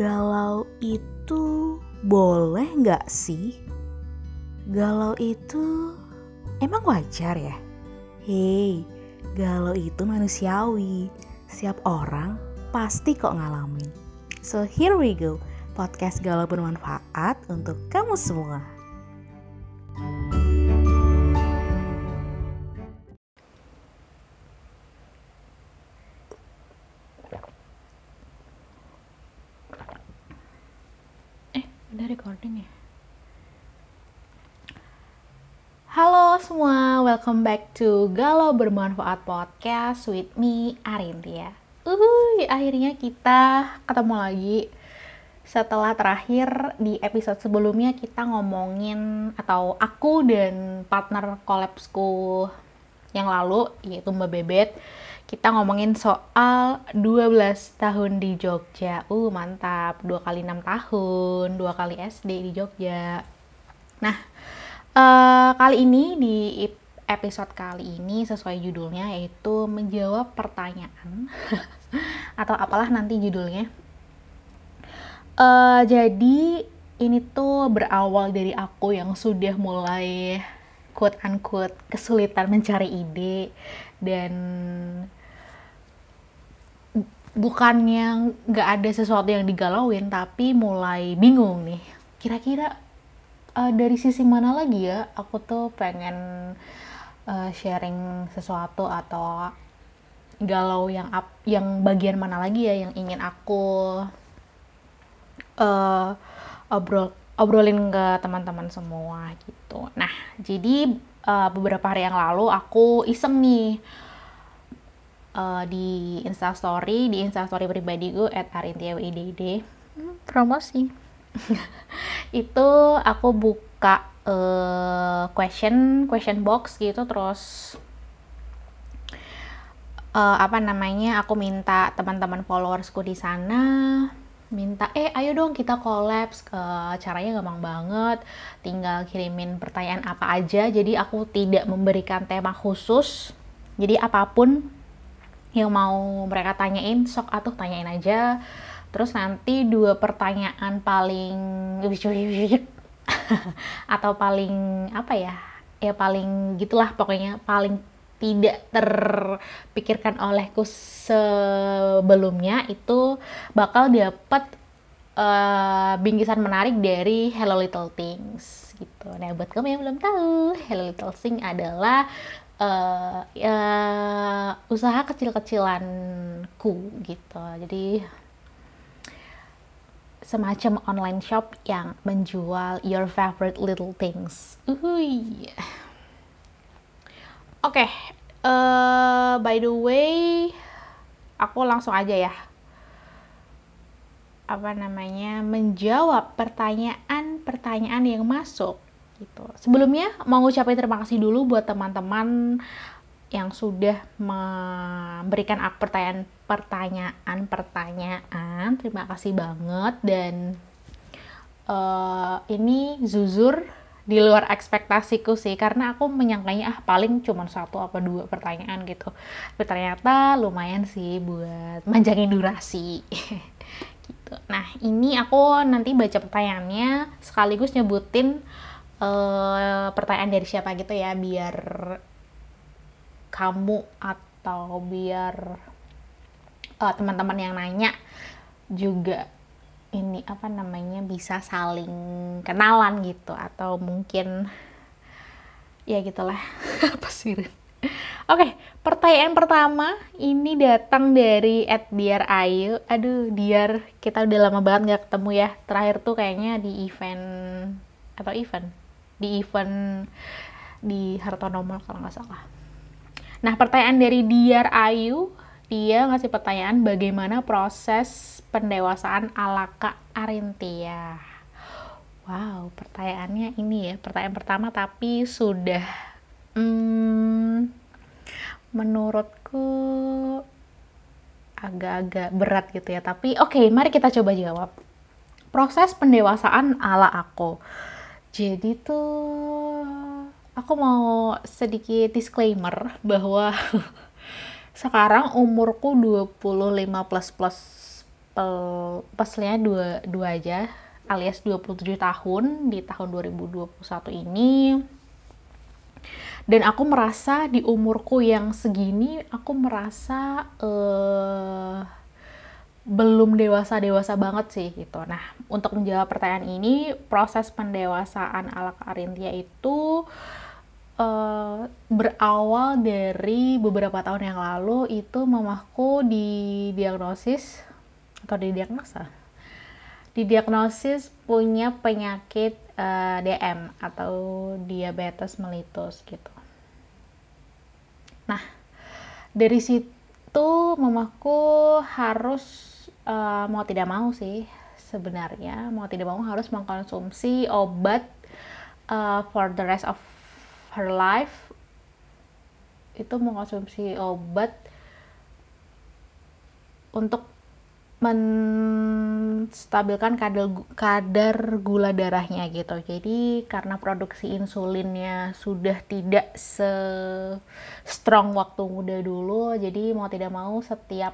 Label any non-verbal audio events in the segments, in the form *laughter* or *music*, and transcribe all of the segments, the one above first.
Galau itu boleh nggak sih? Galau itu emang wajar ya? Hei, galau itu manusiawi. Setiap orang pasti kok ngalamin. So here we go, podcast galau bermanfaat untuk kamu semua. Welcome back to Galau Bermanfaat Podcast with me, Arintia. Uhuy, akhirnya kita ketemu lagi setelah terakhir di episode sebelumnya kita ngomongin atau aku dan partner collabsku yang lalu yaitu Mbak Bebet kita ngomongin soal 12 tahun di Jogja. Uh, mantap. Dua kali 6 tahun, dua kali SD di Jogja. Nah, eh, kali ini di episode kali ini sesuai judulnya yaitu menjawab pertanyaan *laughs* atau apalah nanti judulnya. Eh, jadi ini tuh berawal dari aku yang sudah mulai quote unquote kesulitan mencari ide dan bukannya nggak ada sesuatu yang digalauin tapi mulai bingung nih kira-kira eh, dari sisi mana lagi ya aku tuh pengen eh, sharing sesuatu atau galau yang ap- yang bagian mana lagi ya yang ingin aku eh, obrol obrolin ke teman-teman semua gitu. Nah, jadi eh, beberapa hari yang lalu aku iseng nih eh, di Instastory, di Instastory pribadi gue at arintiawidd Hmm, promosi. *laughs* itu aku buka eh, question question box gitu terus eh, apa namanya aku minta teman-teman followersku di sana minta eh ayo dong kita collabs ke caranya gampang banget tinggal kirimin pertanyaan apa aja. Jadi aku tidak memberikan tema khusus. Jadi apa pun yang mau mereka tanyain sok atuh tanyain aja. Terus nanti dua pertanyaan paling *laughs* *laughs* atau paling apa ya ya paling gitulah pokoknya paling tidak terpikirkan olehku sebelumnya itu bakal dapat eh, bingkisan menarik dari Hello Little Things gitu. Nah buat kamu yang belum tahu, Hello Little Things adalah eh, ya, usaha kecil-kecilanku gitu. Jadi semacam online shop yang menjual your favorite little things. Oke, eh, by the way, aku langsung aja ya. Apa namanya? Menjawab pertanyaan-pertanyaan yang masuk gitu. Sebelumnya mau ngucapin terima kasih dulu buat teman-teman yang sudah memberikan aku pertanyaan pertanyaan pertanyaan. Terima kasih banget. Dan eh, ini jujur di luar ekspektasiku sih karena aku menyangkanya ah paling cuma satu apa dua pertanyaan gitu. Tapi ternyata lumayan sih buat manjangin durasi. *laughs* Gitu. Nah ini aku nanti baca pertanyaannya sekaligus nyebutin eh, pertanyaan dari siapa gitu ya biar kamu atau biar eh, teman-teman yang nanya juga ini apa namanya bisa saling kenalan gitu atau mungkin ya gitulah *laughs* apa sih? Oke, pertanyaan pertama ini datang dari Ed Diar Ayu. Aduh, Diar, kita udah lama banget nggak ketemu ya. Terakhir tuh kayaknya di event atau event di event di Hartono Mall kalau nggak salah. Nah, pertanyaan dari Diar Ayu, dia ngasih pertanyaan bagaimana proses pendewasaan ala Kak Arintia. Wow, pertanyaannya ini ya, pertanyaan pertama tapi sudah hmm, menurutku agak-agak berat gitu ya. Tapi oke, mari kita coba jawab. Proses pendewasaan ala aku. Jadi tuh aku mau sedikit disclaimer bahwa *laughs* sekarang umurku 25 plus plus pel, peselnya dua, dua aja alias 27 tahun di tahun 2021 ini dan aku merasa di umurku yang segini aku merasa uh, belum dewasa dewasa banget sih gitu. Nah untuk menjawab pertanyaan ini proses pendewasaan ala Karintia itu uh, berawal dari beberapa tahun yang lalu itu mamaku didiagnosis atau didiagnosa didiagnosis punya penyakit uh, eh, DM atau diabetes mellitus gitu. Nah, dari situ mamaku harus uh, mau tidak mau sih sebenarnya mau tidak mau harus mengkonsumsi obat uh, for the rest of her life itu mengkonsumsi obat untuk menstabilkan kadar kadar gula darahnya gitu. Jadi karena produksi insulinnya sudah tidak se strong waktu muda dulu, jadi mau tidak mau setiap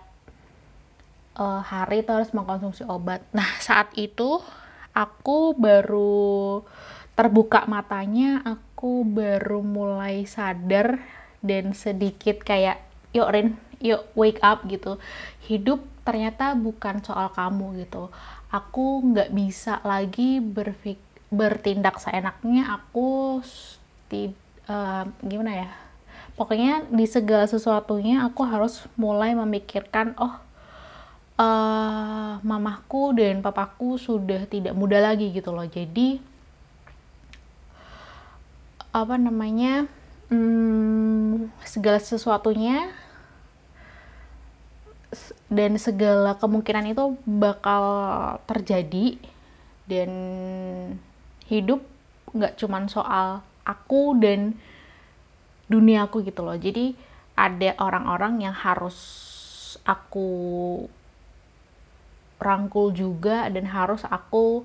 uh, hari itu harus mengkonsumsi obat. Nah, saat itu aku baru terbuka matanya, aku baru mulai sadar dan sedikit kayak yuk Rin, yuk wake up gitu. Hidup ternyata bukan soal kamu gitu. Aku nggak bisa lagi berfik bertindak seenaknya aku uh, gimana ya? Pokoknya di segala sesuatunya aku harus mulai memikirkan oh uh, mamaku dan papaku sudah tidak muda lagi gitu loh. Jadi apa namanya hmm, segala sesuatunya dan segala kemungkinan itu bakal terjadi dan hidup nggak cuman soal aku dan dunia aku gitu loh. Jadi ada orang-orang yang harus aku rangkul juga dan harus aku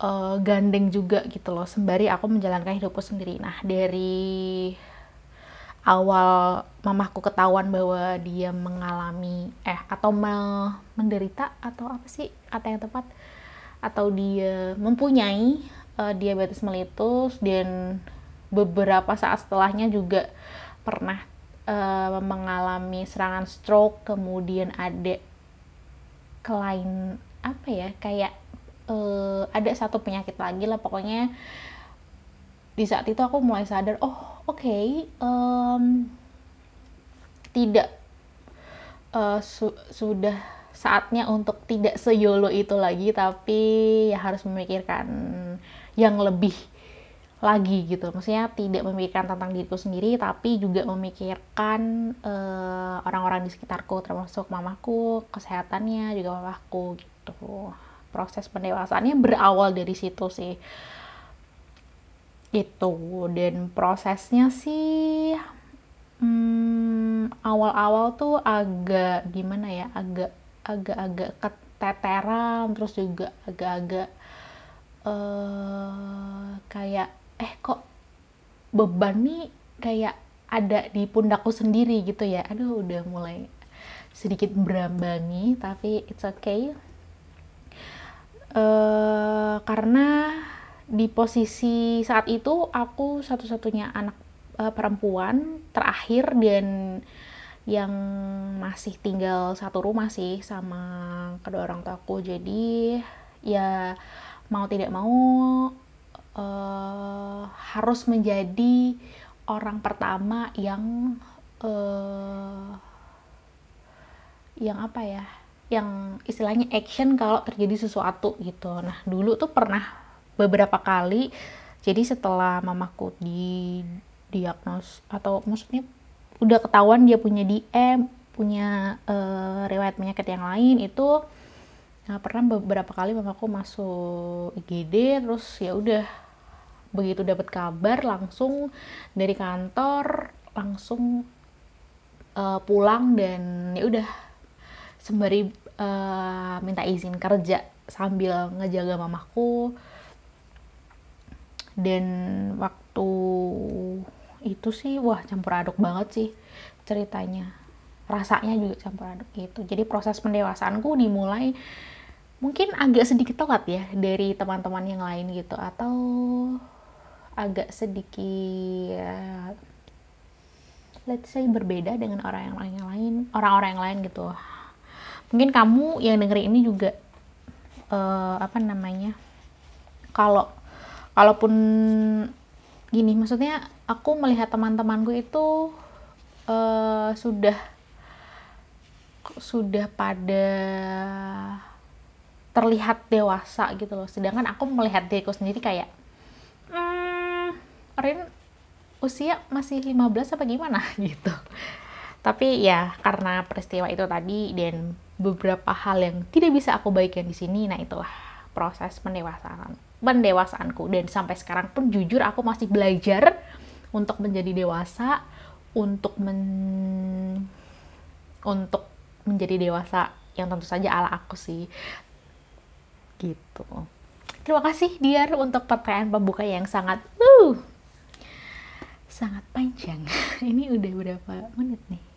uh, gandeng juga gitu loh sembari aku menjalankan hidupku sendiri. Nah dari awal mamaku ketahuan bahwa dia mengalami eh atau me, menderita atau apa sih kata yang tepat atau dia mempunyai uh, diabetes mellitus dan beberapa saat setelahnya juga pernah uh, mengalami serangan stroke kemudian ada kelain apa ya kayak uh, ada satu penyakit lagi lah pokoknya di saat itu aku mulai sadar oh oke okay, um, tidak uh, su sudah saatnya untuk tidak seyolo itu lagi tapi ya harus memikirkan yang lebih lagi gitu. Maksudnya tidak memikirkan tentang diriku sendiri tapi juga memikirkan uh, orang-orang di sekitarku termasuk mamaku kesehatannya juga mamaku gitu proses pendewasaannya berawal dari situ sih. Itu dan prosesnya sih hmm, awal-awal tuh agak gimana ya agak agak-agak keteteran terus juga agak-agak uh, kayak eh kok beban nih kayak ada di pundakku sendiri gitu ya. Aduh udah mulai sedikit berambangi tapi it's okay uh, karena di posisi saat itu aku satu-satunya anak uh, perempuan terakhir dan yang masih tinggal satu rumah sih sama kedua orang tuaku jadi ya mau tidak mau uh, harus menjadi orang pertama yang uh, yang apa ya yang istilahnya action kalau terjadi sesuatu gitu. Nah dulu tuh pernah beberapa kali. Jadi setelah mamaku di diagnos atau maksudnya udah ketahuan dia punya DM punya uh, riwayat penyakit yang lain itu nah, pernah beberapa kali mamaku masuk IGD terus ya udah begitu dapat kabar langsung dari kantor langsung uh, pulang dan ya udah sembari uh, minta izin kerja sambil ngejaga mamaku. Dan waktu itu sih wah campur aduk banget sih ceritanya. Rasanya juga campur aduk gitu. Jadi proses pendewasaanku dimulai mungkin agak sedikit telat ya dari teman-teman yang lain gitu atau agak sedikit let's say berbeda dengan orang yang lain orang-orang yang lain gitu mungkin kamu yang dengerin ini juga uh, apa namanya kalau kalaupun gini maksudnya aku melihat teman-temanku itu uh, sudah sudah pada terlihat dewasa gitu loh. Sedangkan aku melihat diriku sendiri kayak hmm, Rin usia masih 15 apa gimana? *laughs* Gitu. Tapi ya karena peristiwa itu tadi dan beberapa hal yang tidak bisa aku bagikan di sini. Nah itulah proses pendewasaan pendewasaanku. Dan sampai sekarang pun jujur aku masih belajar untuk menjadi dewasa untuk men untuk menjadi dewasa yang tentu saja ala aku sih. Gitu. Terima kasih Diar untuk pertanyaan pembuka yang sangat uh, sangat panjang. *laughs* Ini udah berapa menit nih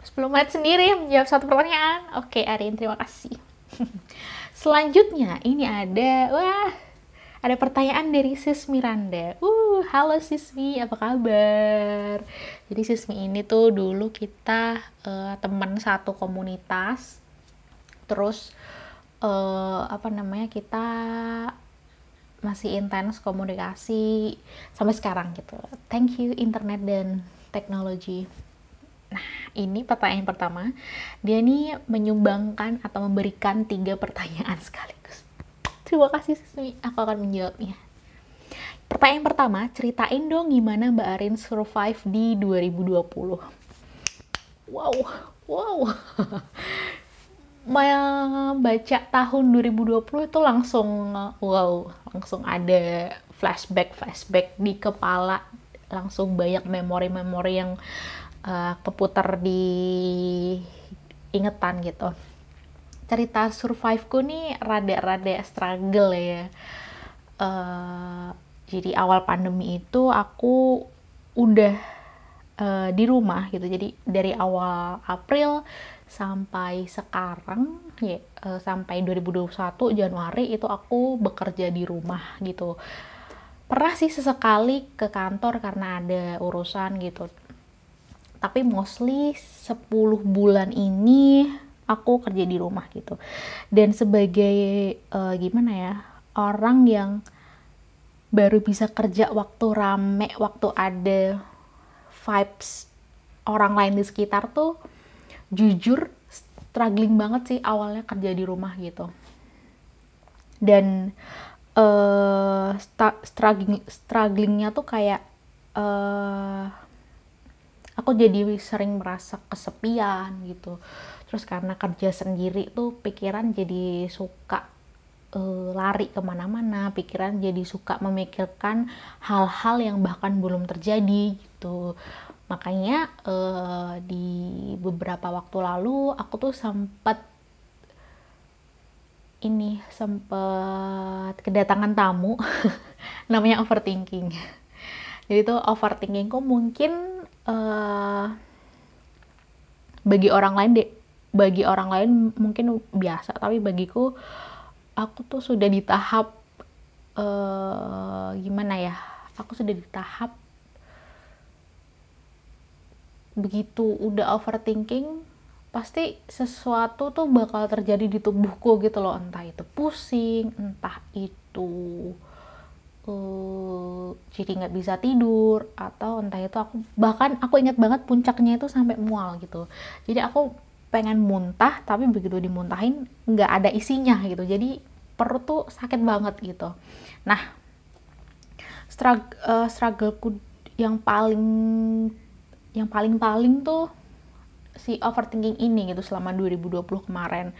10 menit sendiri menjawab satu pertanyaan oke Arin terima kasih *laughs* selanjutnya ini ada wah ada pertanyaan dari Sis Miranda. Uh, halo Sismi, apa kabar? Jadi Sismi ini tuh dulu kita uh, teman satu komunitas. Terus uh, apa namanya? Kita masih intens komunikasi sampai sekarang gitu. Thank you internet dan teknologi. Nah, ini pertanyaan pertama. Dia nih menyumbangkan atau memberikan tiga pertanyaan *laughs* sekaligus. Terima kasih Sismi, aku akan menjawabnya. Pertanyaan pertama, ceritain dong gimana Mbak Arin survive di 2020. Wow, wow. Baca tahun 2020 itu langsung wow, langsung ada flashback-flashback di kepala, langsung banyak memori-memori yang uh, keputar di ingetan gitu cerita surviveku nih rada-rada struggle ya. Uh, jadi awal pandemi itu aku udah uh, di rumah gitu. Jadi dari awal April sampai sekarang ya uh, sampai 2021 Januari itu aku bekerja di rumah gitu. Pernah sih sesekali ke kantor karena ada urusan gitu. Tapi mostly 10 bulan ini aku kerja di rumah gitu. Dan sebagai uh, gimana ya orang yang baru bisa kerja waktu rame waktu ada vibes orang lain di sekitar tuh jujur struggling banget sih awalnya kerja di rumah gitu. Dan uh, struggling strugglingnya tuh kayak uh, aku jadi sering merasa kesepian gitu. Terus karena kerja sendiri tuh pikiran jadi suka uh, lari ke mana-mana pikiran jadi suka memikirkan hal-hal yang bahkan belum terjadi gitu. Makanya uh, di beberapa waktu lalu aku tuh sempat ini sempat kedatangan tamu *laughs* namanya overthinking. Jadi tuh overthinkingku mungkin uh, bagi orang lain deh. Bagi orang lain mungkin biasa tapi bagiku aku tuh sudah di tahap uh, gimana ya aku sudah di tahap begitu udah overthinking pasti sesuatu tuh bakal terjadi di tubuhku gitu loh. Entah itu pusing entah itu uh, jadi nggak bisa tidur atau entah itu aku bahkan aku ingat banget puncaknya itu sampai mual gitu. Jadi aku pengen muntah tapi begitu dimuntahin nggak ada isinya gitu. Jadi perut tuh sakit banget gitu. Nah struggle uh, struggleku yang paling yang paling paling tuh si overthinking ini gitu selama 2020 kemarin.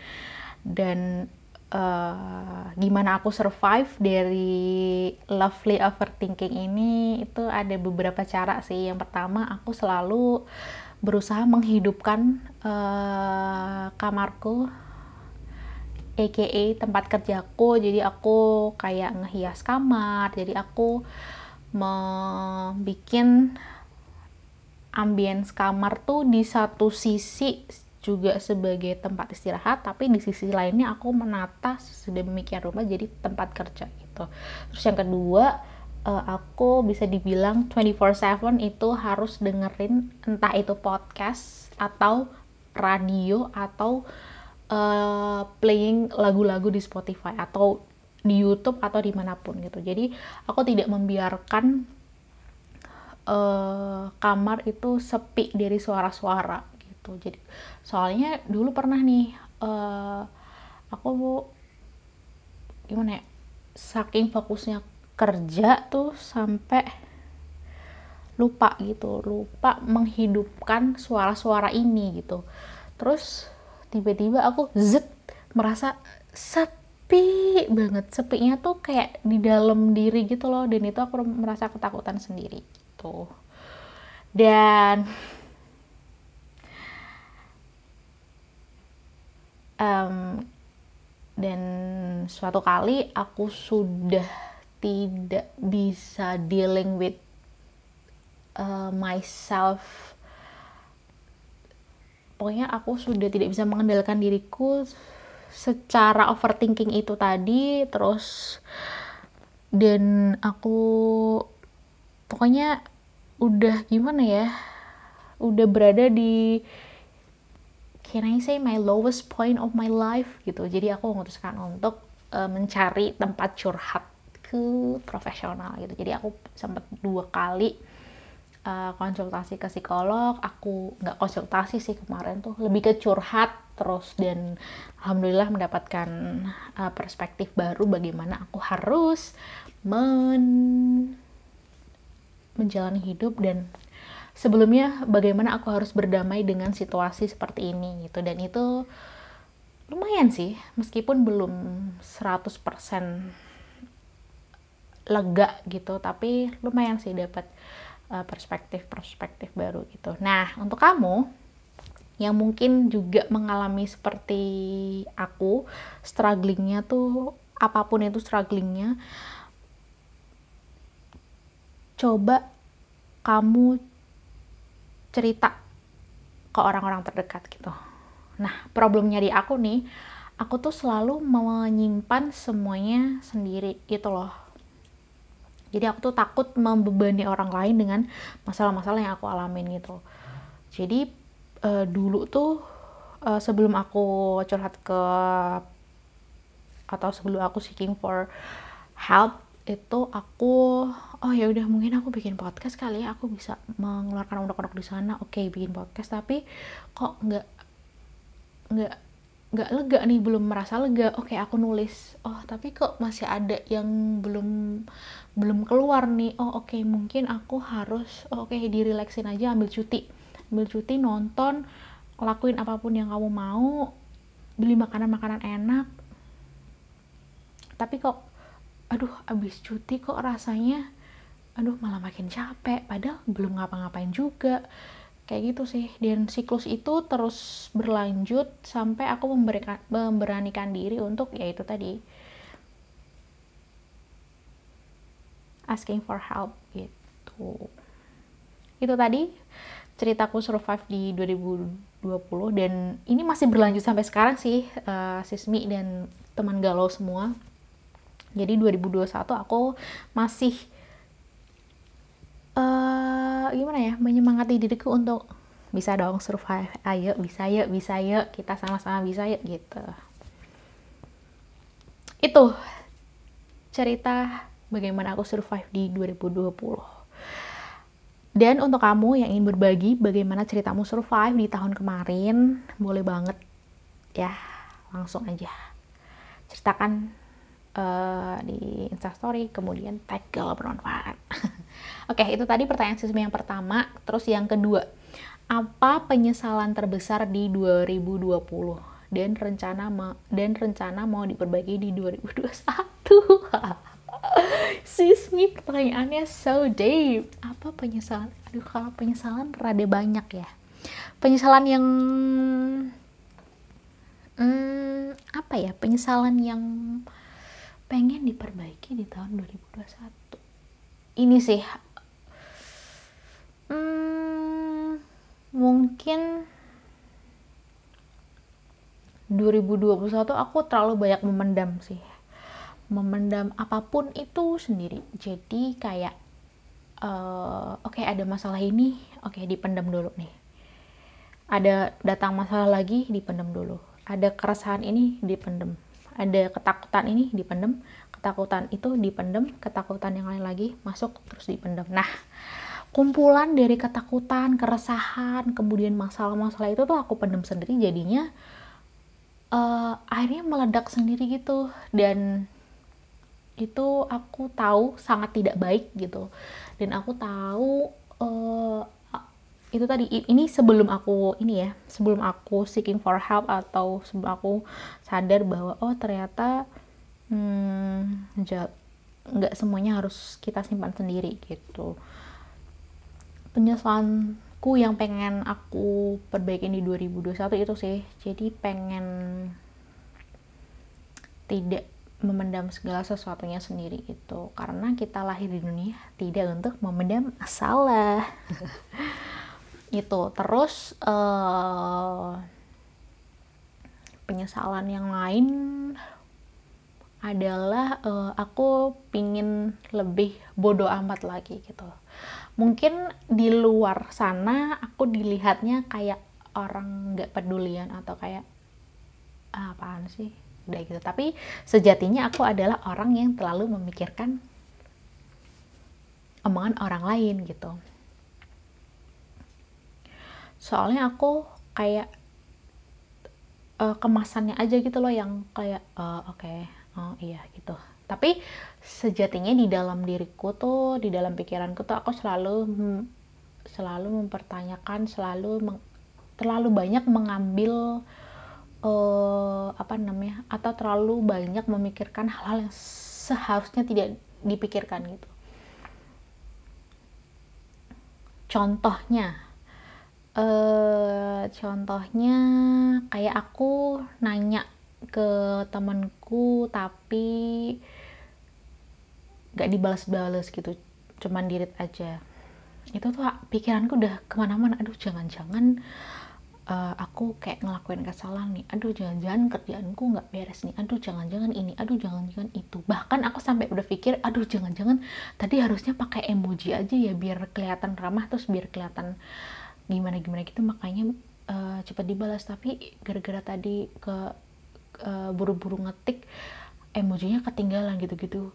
Dan uh, gimana aku survive dari lovely overthinking ini itu ada beberapa cara sih. Yang pertama aku selalu berusaha menghidupkan uh, kamarku aka tempat kerjaku. Jadi aku kayak ngehias kamar jadi aku membuat ambience kamar tuh di satu sisi juga sebagai tempat istirahat tapi di sisi lainnya aku menata sedemikian rumah jadi tempat kerja gitu. Terus yang kedua uh, aku bisa dibilang 24/7 itu harus dengerin entah itu podcast atau radio atau uh, playing lagu-lagu di Spotify atau di YouTube atau di mana pun gitu. Jadi aku tidak membiarkan uh, kamar itu sepi dari suara-suara gitu. Jadi soalnya dulu pernah nih uh, aku gimana ya saking fokusnya kerja tuh sampai lupa gitu lupa menghidupkan suara-suara ini gitu. Terus tiba-tiba aku zet merasa sepi banget. Sepinya tuh kayak di dalam diri gitu loh dan itu aku merasa ketakutan sendiri gitu. Dan um, dan suatu kali aku sudah tidak bisa dealing with uh, myself. Pokoknya aku sudah tidak bisa mengendalikan diriku secara overthinking itu tadi terus dan aku pokoknya udah gimana ya udah berada di can I say my lowest point of my life? Gitu. Jadi aku memutuskan untuk uh, mencari tempat curhat ke profesional gitu. Jadi aku sempat dua kali uh, konsultasi ke psikolog. Aku nggak konsultasi sih kemarin tuh. Lebih ke curhat terus dan alhamdulillah mendapatkan uh, perspektif baru bagaimana aku harus men menjalani hidup dan sebelumnya bagaimana aku harus berdamai dengan situasi seperti ini gitu dan itu lumayan sih meskipun belum 100% lega gitu tapi lumayan sih dapat uh, perspektif-perspektif baru gitu. Nah, untuk kamu yang mungkin juga mengalami seperti aku, strugglingnya tuh apa pun itu strugglingnya, coba kamu cerita ke orang-orang terdekat gitu. Nah, problemnya di aku nih, aku tuh selalu menyimpan semuanya sendiri gitu loh. Jadi aku tuh takut membebani orang lain dengan masalah-masalah yang aku alamin gitu. Jadi uh, dulu tuh uh, sebelum aku curhat ke atau sebelum aku seeking for help itu aku oh ya udah mungkin aku bikin podcast kali ya aku bisa mengeluarkan unek-unek di sana. Oke okay, bikin podcast tapi kok nggak nggak nggak lega nih belum merasa lega. Oke okay, aku nulis oh tapi kok masih ada yang belum belum keluar nih. Oh oke okay, mungkin aku harus oh, oke okay, direlaksin aja ambil cuti. Ambil cuti nonton lakuin apa pun yang kamu mau beli makanan-makanan enak. Tapi kok aduh abis cuti kok rasanya. Aduh malah makin capek. Padahal belum ngapa-ngapain juga. Kayak gitu sih. Dan siklus itu terus berlanjut sampai aku memberikan memberanikan diri untuk ya itu tadi asking for help gitu. Itu tadi ceritaku survive di 2020 dan ini masih berlanjut sampai sekarang sih uh, Sismi dan teman galau semua jadi 2021 aku masih uh, gimana ya menyemangati diriku untuk bisa dong survive. Ayo bisa yuk bisa yuk. Kita sama-sama bisa yuk gitu. Itu cerita bagaimana aku survive di 2020 dan untuk kamu yang ingin berbagi bagaimana ceritamu survive di tahun kemarin boleh banget ya langsung aja ceritakan uh, di instastory kemudian tag kalau bermanfaat. *laughs* Oke itu tadi pertanyaan siswa yang pertama. Terus yang kedua apa penyesalan terbesar di 2020 dan rencana ma dan rencana mau diperbaiki di 2021 *laughs* Sismi pertanyaannya so deep. Apa penyesalan? Aduh kalau penyesalan rada banyak ya. Penyesalan yang hmm, apa ya? Penyesalan yang pengen diperbaiki di tahun 2021 ini sih hmm, mungkin 2021 aku terlalu banyak memendam sih. Memendam apa pun itu sendiri. Jadi kayak uh, oke okay, ada masalah ini oke okay, dipendam dulu nih. Ada datang masalah lagi dipendam dulu. Ada keresahan ini dipendam ada ketakutan ini dipendam ketakutan itu dipendam ketakutan yang lain lagi masuk terus dipendam. Nah kumpulan dari ketakutan keresahan kemudian masalah-masalah itu tuh aku pendam sendiri jadinya uh, akhirnya meledak sendiri gitu. Dan itu aku tahu sangat tidak baik gitu. Dan aku tahu uh, itu tadi ini sebelum aku ini ya sebelum aku seeking for help atau sebelum aku sadar bahwa oh ternyata hmm, semuanya harus kita simpan sendiri gitu. Penyesalanku yang pengen aku perbaiki di 2021 itu sih jadi pengen tidak memendam segala sesuatunya sendiri itu karena kita lahir di dunia tidak untuk memendam masalah *laughs* itu terus uh, penyesalan yang lain adalah uh, aku pingin lebih bodoh amat lagi gitu. Mungkin di luar sana aku dilihatnya kayak orang nggak pedulian atau kayak ah, apaan sih? Udah gitu. Tapi sejatinya aku adalah orang yang terlalu memikirkan omongan orang lain gitu soalnya aku kayak uh, kemasannya aja gitu loh yang kayak uh, oke okay, oh iya gitu. Tapi sejatinya di dalam diriku tuh di dalam pikiranku tuh aku selalu selalu mempertanyakan selalu meng, terlalu banyak mengambil uh, apa namanya atau terlalu banyak memikirkan hal-hal yang seharusnya tidak dipikirkan gitu. Contohnya uh, contohnya kayak aku nanya ke temanku tapi gak dibalas-balas gitu cuman dirit aja. Itu tuh pikiranku udah ke mana-mana aduh jangan-jangan uh, aku kayak ngelakuin kesalahan nih. Aduh jangan-jangan kerjaanku nggak beres nih. Aduh jangan-jangan ini aduh jangan-jangan itu. Bahkan aku sampai berpikir aduh jangan-jangan tadi harusnya pakai emoji aja ya biar kelihatan ramah terus biar kelihatan gimana gimana gitu makanya uh, cepat dibalas. Tapi gara-gara tadi ke uh, buru-buru ngetik emojinya ketinggalan gitu-gitu.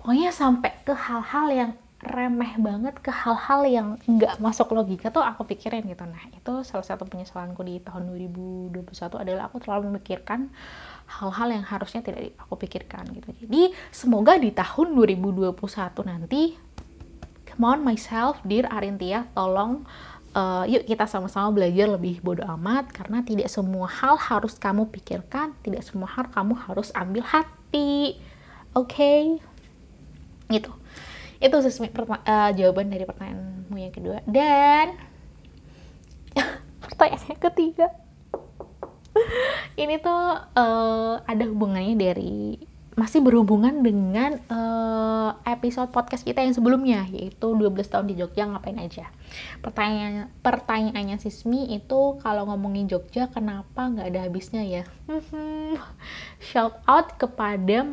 Pokoknya sampai ke hal-hal yang remeh banget ke hal-hal yang nggak masuk logika tuh aku pikirin gitu. Nah itu salah satu penyesalanku di tahun 2021 adalah aku terlalu memikirkan hal-hal yang harusnya tidak aku pikirkan gitu. Jadi semoga di tahun 2021 nanti come on myself dear Arintia tolong uh, yuk kita sama-sama belajar lebih bodoh amat karena tidak semua hal harus kamu pikirkan tidak semua hal kamu harus ambil hati. Oke? Okay? gitu. Itu sih uh, jawaban dari pertanyaanmu yang kedua. Dan *laughs* pertanyaan yang ketiga. Ini tuh uh, ada hubungannya dari masih berhubungan dengan uh, episode podcast kita yang sebelumnya yaitu 12 tahun di Jogja ngapain aja. Pertanyaan pertanyaannya Sismi itu kalau ngomongin Jogja kenapa nggak ada habisnya ya? *laughs* Shout out kepada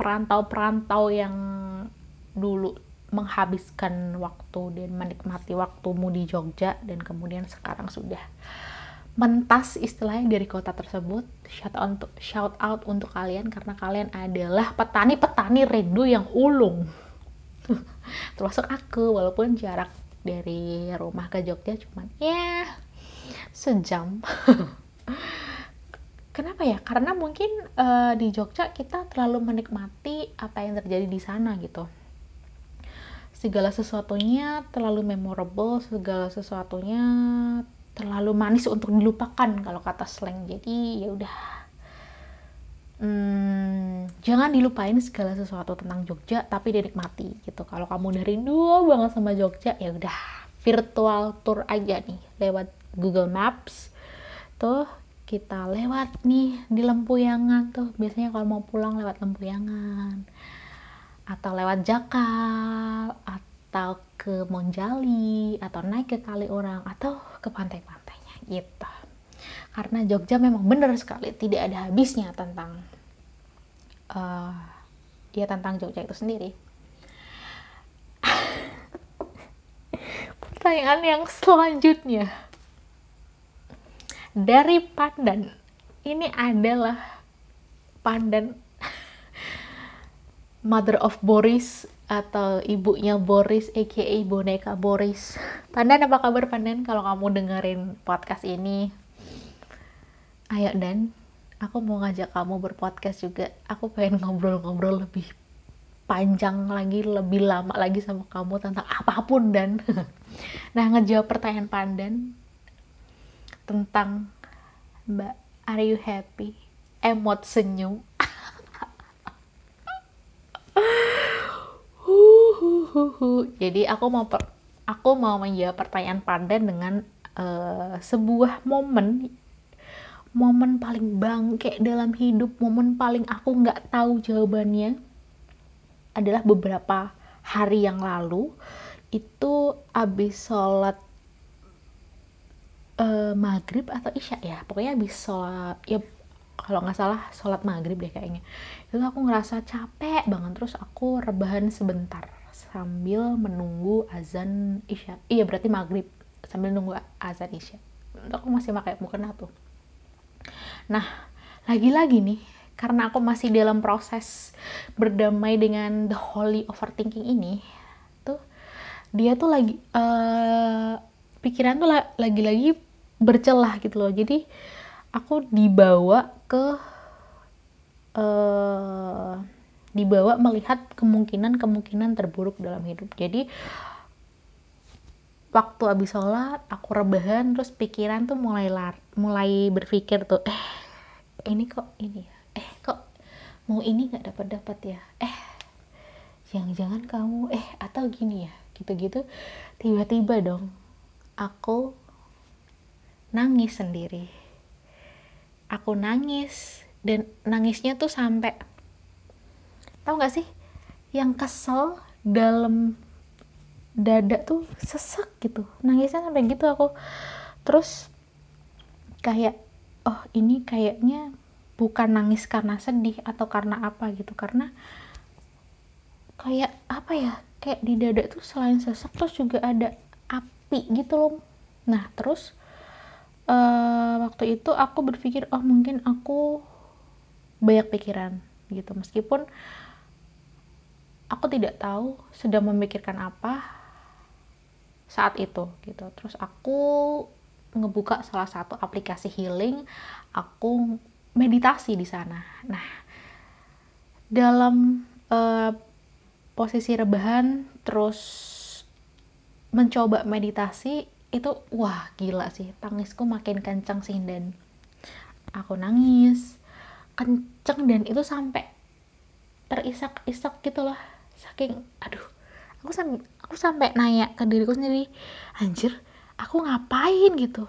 perantau-perantau uh, yang dulu menghabiskan waktu dan menikmati waktumu di Jogja dan kemudian sekarang sudah mentas istilahnya dari kota tersebut. Shout out untuk shout out untuk kalian karena kalian adalah petani-petani rindu yang ulung. *laughs* Termasuk aku walaupun jarak dari rumah ke Jogja cuman ya sejam. *laughs* Kenapa ya? Karena mungkin uh, di Jogja kita terlalu menikmati apa yang terjadi di sana gitu. Segala sesuatunya terlalu memorable, segala sesuatunya terlalu manis untuk dilupakan kalau kata slang. Jadi ya udah hmm, jangan dilupain segala sesuatu tentang Jogja tapi dinikmati gitu. Kalau kamu udah rindu banget sama Jogja ya udah virtual tour aja nih lewat Google Maps. Tuh kita lewat nih di Lempuyangan tuh. Biasanya kalau mau pulang lewat Lempuyangan atau lewat Jakal atau ke Monjali atau naik ke kali orang atau ke pantai-pantainya gitu. Karena Jogja memang benar sekali tidak ada habisnya tentang uh, ya tentang Jogja itu sendiri. *laughs* Pertanyaan yang selanjutnya. Dari Pandan. Ini adalah Pandan mother of Boris atau ibunya Boris aka boneka Boris. *laughs* Pandan apa kabar Pandan kalau kamu dengerin podcast ini? Ayo dan. Aku mau ngajak kamu berpodcast juga. Aku pengen ngobrol-ngobrol lebih panjang lagi lebih lama lagi sama kamu tentang apa pun dan. *laughs* Nah ngejawab pertanyaan Pandan tentang Mbak are you happy? Emot senyum jadi aku mau per, aku mau menjawab pertanyaan Pandan dengan uh, sebuah momen momen paling bangke dalam hidup, momen paling aku nggak tahu jawabannya adalah beberapa hari yang lalu. Itu abis sholat uh, maghrib atau isya ya? Pokoknya abis sholat ya kalau nggak salah sholat maghrib deh kayaknya. Itu aku ngerasa capek banget terus aku rebahan sebentar sambil menunggu azan isya. Iya berarti maghrib sambil nunggu azan isya. Aku masih pakai mukena tuh. Nah, lagi-lagi nih, karena aku masih dalam proses berdamai dengan the holy overthinking ini, tuh dia tuh lagi uh, pikiran tuh lagi-lagi bercelah gitu loh. Jadi aku dibawa ke uh, dibawa melihat kemungkinan-kemungkinan terburuk dalam hidup. Jadi waktu abis sholat aku rebahan terus pikiran tuh mulai lar mulai berpikir tuh eh ini kok ini ya? Eh kok mau ini nggak dapat dapat ya? Eh jangan-jangan kamu eh atau gini ya? Gitu-gitu. Tiba-tiba dong aku nangis sendiri aku nangis. Dan nangisnya tuh sampai tau gak sih? Yang kesel dalam dada tuh sesek gitu. Nangisnya sampai gitu aku. Terus kayak oh ini kayaknya bukan nangis karena sedih atau karena apa gitu. Karena kayak apa ya? Kayak di dada tuh selain sesek terus juga ada api gitu loh. Nah terus uh, waktu itu aku berpikir oh mungkin aku banyak pikiran gitu. Meskipun aku tidak tahu sedang memikirkan apa saat itu gitu. Terus aku ngebuka salah satu aplikasi healing aku meditasi di sana. Nah dalam uh, posisi rebahan terus mencoba meditasi itu wah gila sih. Tangisku makin kencang sih dan. Aku nangis kenceng dan. Itu sampai terisak-isak gitu loh. Saking aduh aku sampai aku sampai nanya ke diriku sendiri anjir aku ngapain? gitu.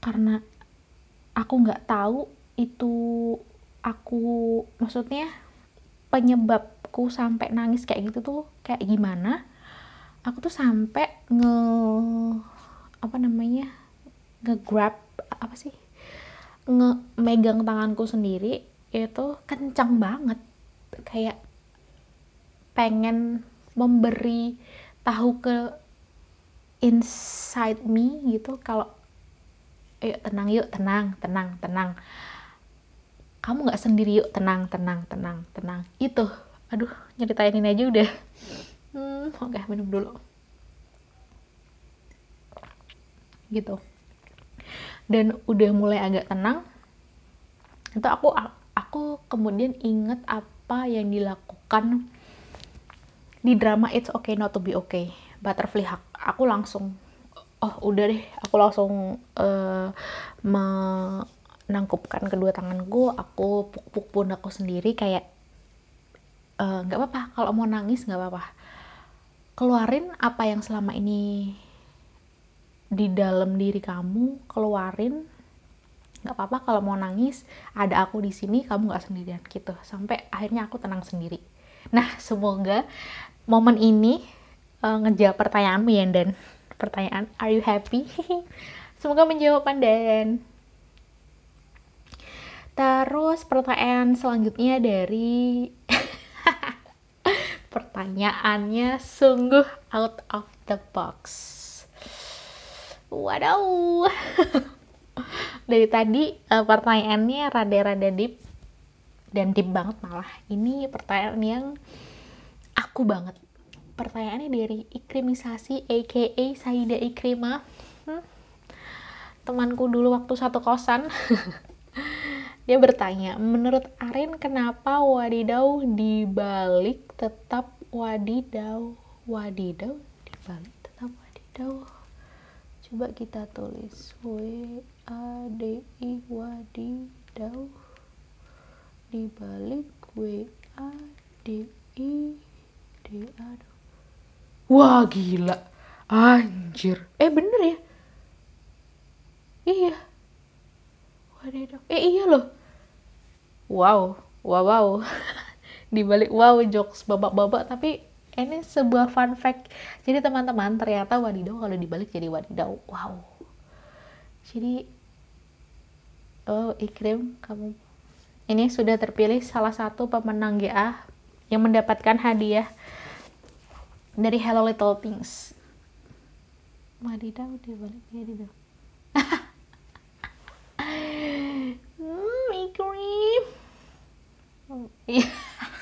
Karena aku nggak tahu itu aku maksudnya penyebabku sampai nangis kayak gitu tuh kayak gimana aku tuh sampai nge apa namanya nge grab apa sih nge megang tanganku sendiri itu kencang banget. Kayak pengen memberi tahu ke inside me gitu kalau yuk tenang yuk tenang tenang tenang. Kamu nggak sendiri yuk tenang tenang tenang tenang. Itu. Aduh nyeritain ini aja udah hmm, oke okay, minum dulu? Gitu. Dan udah mulai agak tenang itu aku aku kemudian inget apa yang dilakukan di drama It's Okay Not to Be Okay Butterfly Hug. Aku langsung oh udah deh aku langsung uh, menangkupkan kedua tanganku aku puk-puk aku sendiri kayak eh, nggak uh, apa-apa kalau mau nangis nggak apa-apa keluarin apa yang selama ini di dalam diri kamu keluarin. Nggak apa-apa kalau mau nangis ada aku di sini kamu nggak sendirian gitu. Sampai akhirnya aku tenang sendiri. Nah, semoga momen ini uh, ngejawab pertanyaanmu ya dan pertanyaan are you happy? *laughs* semoga menjawab dan Terus pertanyaan selanjutnya dari pertanyaannya sungguh out of the box. Waduh. *laughs* Dari tadi uh, pertanyaannya rada-rada deep dan deep banget malah. Ini pertanyaan yang aku banget. Pertanyaannya dari ikrimisasi aka Saida Ikrima. Hmm? Temanku dulu waktu satu kosan. *laughs* Dia bertanya, menurut Arin kenapa wadidaw dibalik tetap wadidaw? Wadidaw dibalik tetap wadidaw. Coba kita tulis W A D I wadidaw dibalik W A D I D A. Wah gila, anjir. Eh bener ya? Iya wadidaw eh iya loh wow wow wow *laughs* dibalik wow jokes babak-babak. Tapi ini sebuah fun fact. Jadi teman-teman ternyata wadidaw kalau dibalik jadi wadidaw. Wow. Jadi oh ikrim kamu. Ini sudah terpilih salah satu pemenang GA yang mendapatkan hadiah dari Hello Little Things. Wadidaw dibalik wadidaw. *laughs* Cream iya *laughs*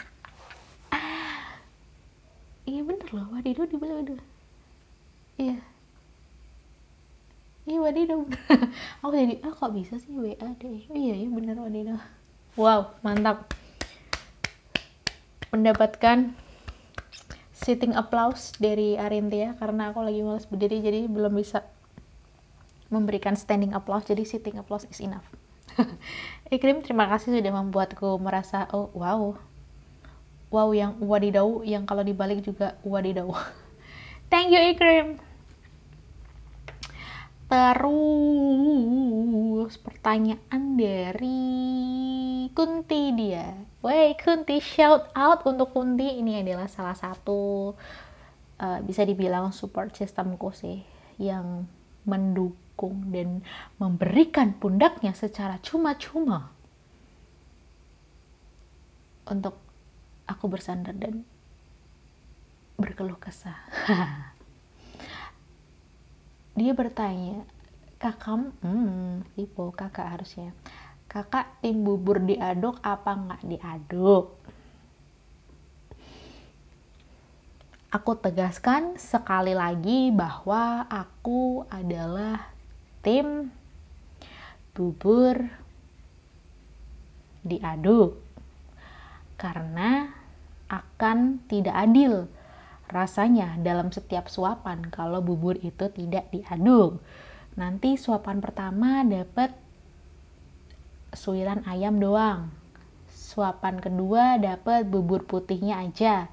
iya bener loh. Wadidaw dibilang wadidaw iya. Iya wadidaw *laughs* aku jadi ah kok bisa sih WA deh oh, iya iya bener wadidaw wow mantap. Mendapatkan sitting applause dari Arintia karena aku lagi males berdiri jadi belum bisa memberikan standing applause jadi sitting applause is enough. *laughs* Ikrim terima kasih sudah membuatku merasa oh wow wow yang wadidaw yang kalau dibalik juga wadidaw *laughs* thank you Ikrim. Terus pertanyaan dari Kunti dia. Wey Kunti shout out untuk Kunti. Ini adalah salah satu uh, bisa dibilang support systemku sih yang mendukung dan memberikan pundaknya secara cuma-cuma. Untuk aku bersandar dan berkeluh kesah. *laughs* Dia bertanya, kakak, hmm, tipe kakak harusnya. Kakak tim bubur diaduk apa nggak diaduk? Aku tegaskan sekali lagi bahwa aku adalah tim bubur diaduk karena akan tidak adil rasanya dalam setiap suapan kalau bubur itu tidak diaduk. Nanti suapan pertama dapat suiran ayam doang. Suapan kedua dapat bubur putihnya aja.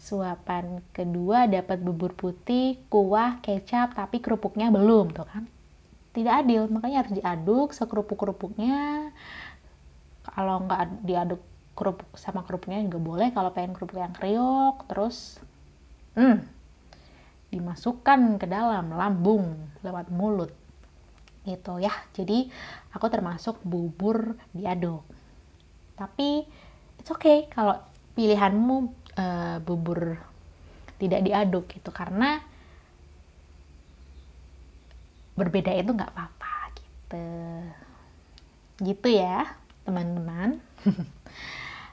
Suapan kedua dapat bubur putih, kuah, kecap, tapi kerupuknya belum, tuh kan? tidak adil makanya harus diaduk sekerupuk-kerupuknya kalau nggak diaduk kerupuk sama kerupuknya juga boleh kalau pengen kerupuk yang kriuk terus hmm, dimasukkan ke dalam lambung lewat mulut. Gitu ya. Jadi aku termasuk bubur diaduk. Tapi it's okay kalau pilihanmu uh, bubur tidak diaduk gitu. Karena berbeda itu nggak apa-apa gitu. Gitu ya teman-teman *laughs*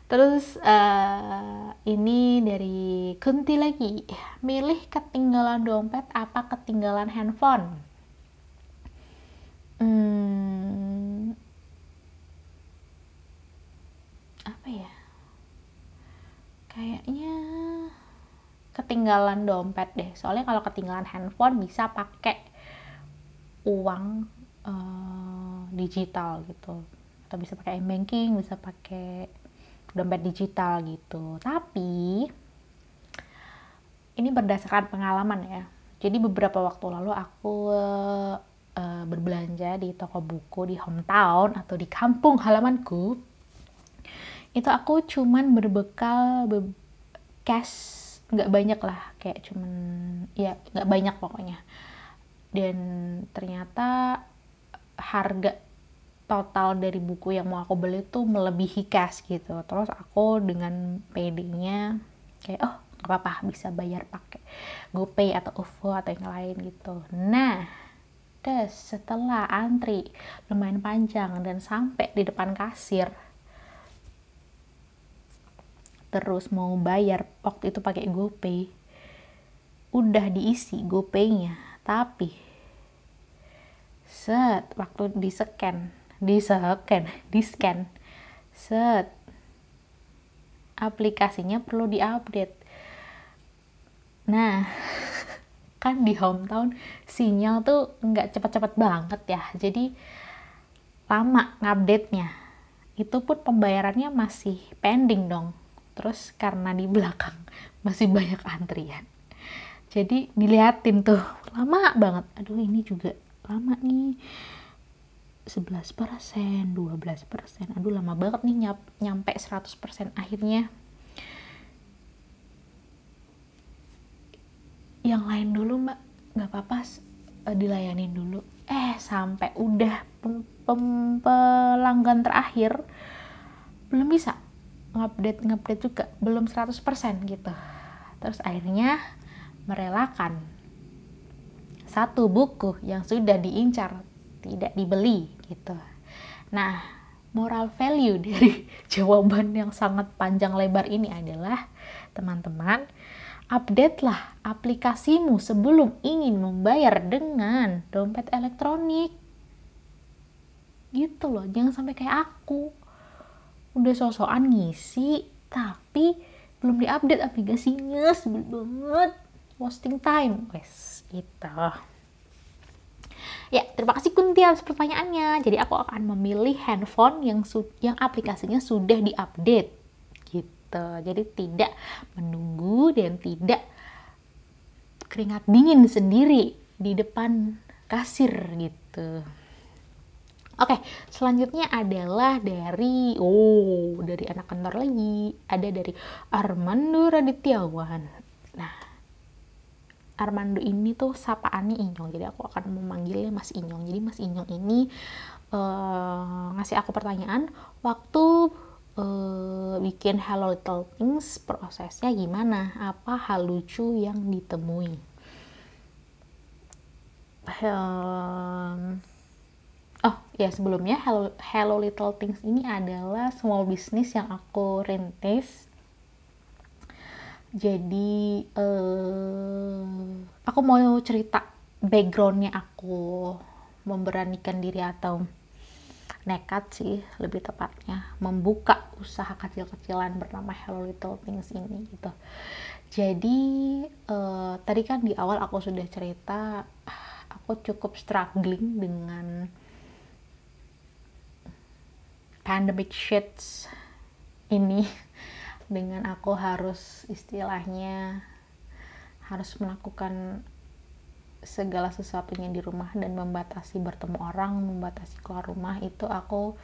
terus uh, ini dari Kunti lagi. Milih ketinggalan dompet apa ketinggalan handphone? Hmm, apa ya? Kayaknya ketinggalan dompet deh. Soalnya kalau ketinggalan handphone bisa pakai uang uh, digital gitu. Atau bisa pakai banking bisa pakai dompet digital gitu. Tapi ini berdasarkan pengalaman ya. Jadi beberapa waktu lalu aku uh, berbelanja di toko buku di hometown atau di kampung halamanku. Itu aku cuman berbekal be cash nggak banyak lah. Kayak cuman ya nggak banyak pokoknya. Dan ternyata harga total dari buku yang mau aku beli tuh melebihi cash gitu. Terus aku dengan PD-nya kayak oh nggak apa-apa bisa bayar pakai GoPay atau OVO atau yang lain gitu. Nah terus setelah antri lumayan panjang dan sampai di depan kasir terus mau bayar waktu itu pakai GoPay udah diisi GoPay-nya. Tapi set waktu di scan di scan di scan. Set. Aplikasinya perlu diupdate. Nah *laughs* kan di hometown sinyal tuh nggak cepat-cepat banget ya. Jadi lama ngupdate-nya. Itu pun pembayarannya masih pending dong. Terus karena di belakang *laughs* masih banyak antrian. Jadi diliatin tuh. Lama banget. Aduh ini juga lama nih 11 persen 12 persen. Aduh lama banget nih nyap, nyampe 100 persen akhirnya. Yang lain dulu mbak nggak apa-apa uh, dilayanin dulu. Eh sampai udah pem, pem, pelanggan terakhir belum bisa ngupdate ngupdate juga belum 100% gitu. Terus akhirnya merelakan satu buku yang sudah diincar tidak dibeli gitu. Nah moral value *laughs* dari jawaban yang sangat panjang lebar ini adalah teman-teman update lah aplikasimu sebelum ingin membayar dengan dompet elektronik. Gitu loh jangan sampai kayak aku. Udah sosokan ngisi tapi belum diupdate aplikasinya sebel banget. Wasting time. Wes gitu ya terima kasih Kunti atas pertanyaannya jadi aku akan memilih handphone yang yang aplikasinya sudah diupdate gitu jadi tidak menunggu dan tidak keringat dingin sendiri di depan kasir gitu Oke, okay, selanjutnya adalah dari oh, dari anak kantor lagi. Ada dari Armando Radityawan. Nah, Armando ini tuh sapaannya Inyong. Jadi aku akan memanggilnya Mas Inyong. Jadi Mas Inyong ini uh, ngasih aku pertanyaan waktu uh, bikin Hello Little Things prosesnya gimana? Apa hal lucu yang ditemui? Um, Oh ya sebelumnya Hello, Hello Little Things ini adalah small business yang aku rintis. Jadi uh, aku mau cerita backgroundnya aku memberanikan diri atau nekat sih lebih tepatnya membuka usaha kecil-kecilan bernama Hello Little Things ini gitu. Jadi uh, tadi kan di awal aku sudah cerita aku cukup struggling dengan pandemic shits ini dengan aku harus istilahnya harus melakukan segala sesuatunya di rumah dan membatasi bertemu orang, membatasi keluar rumah itu aku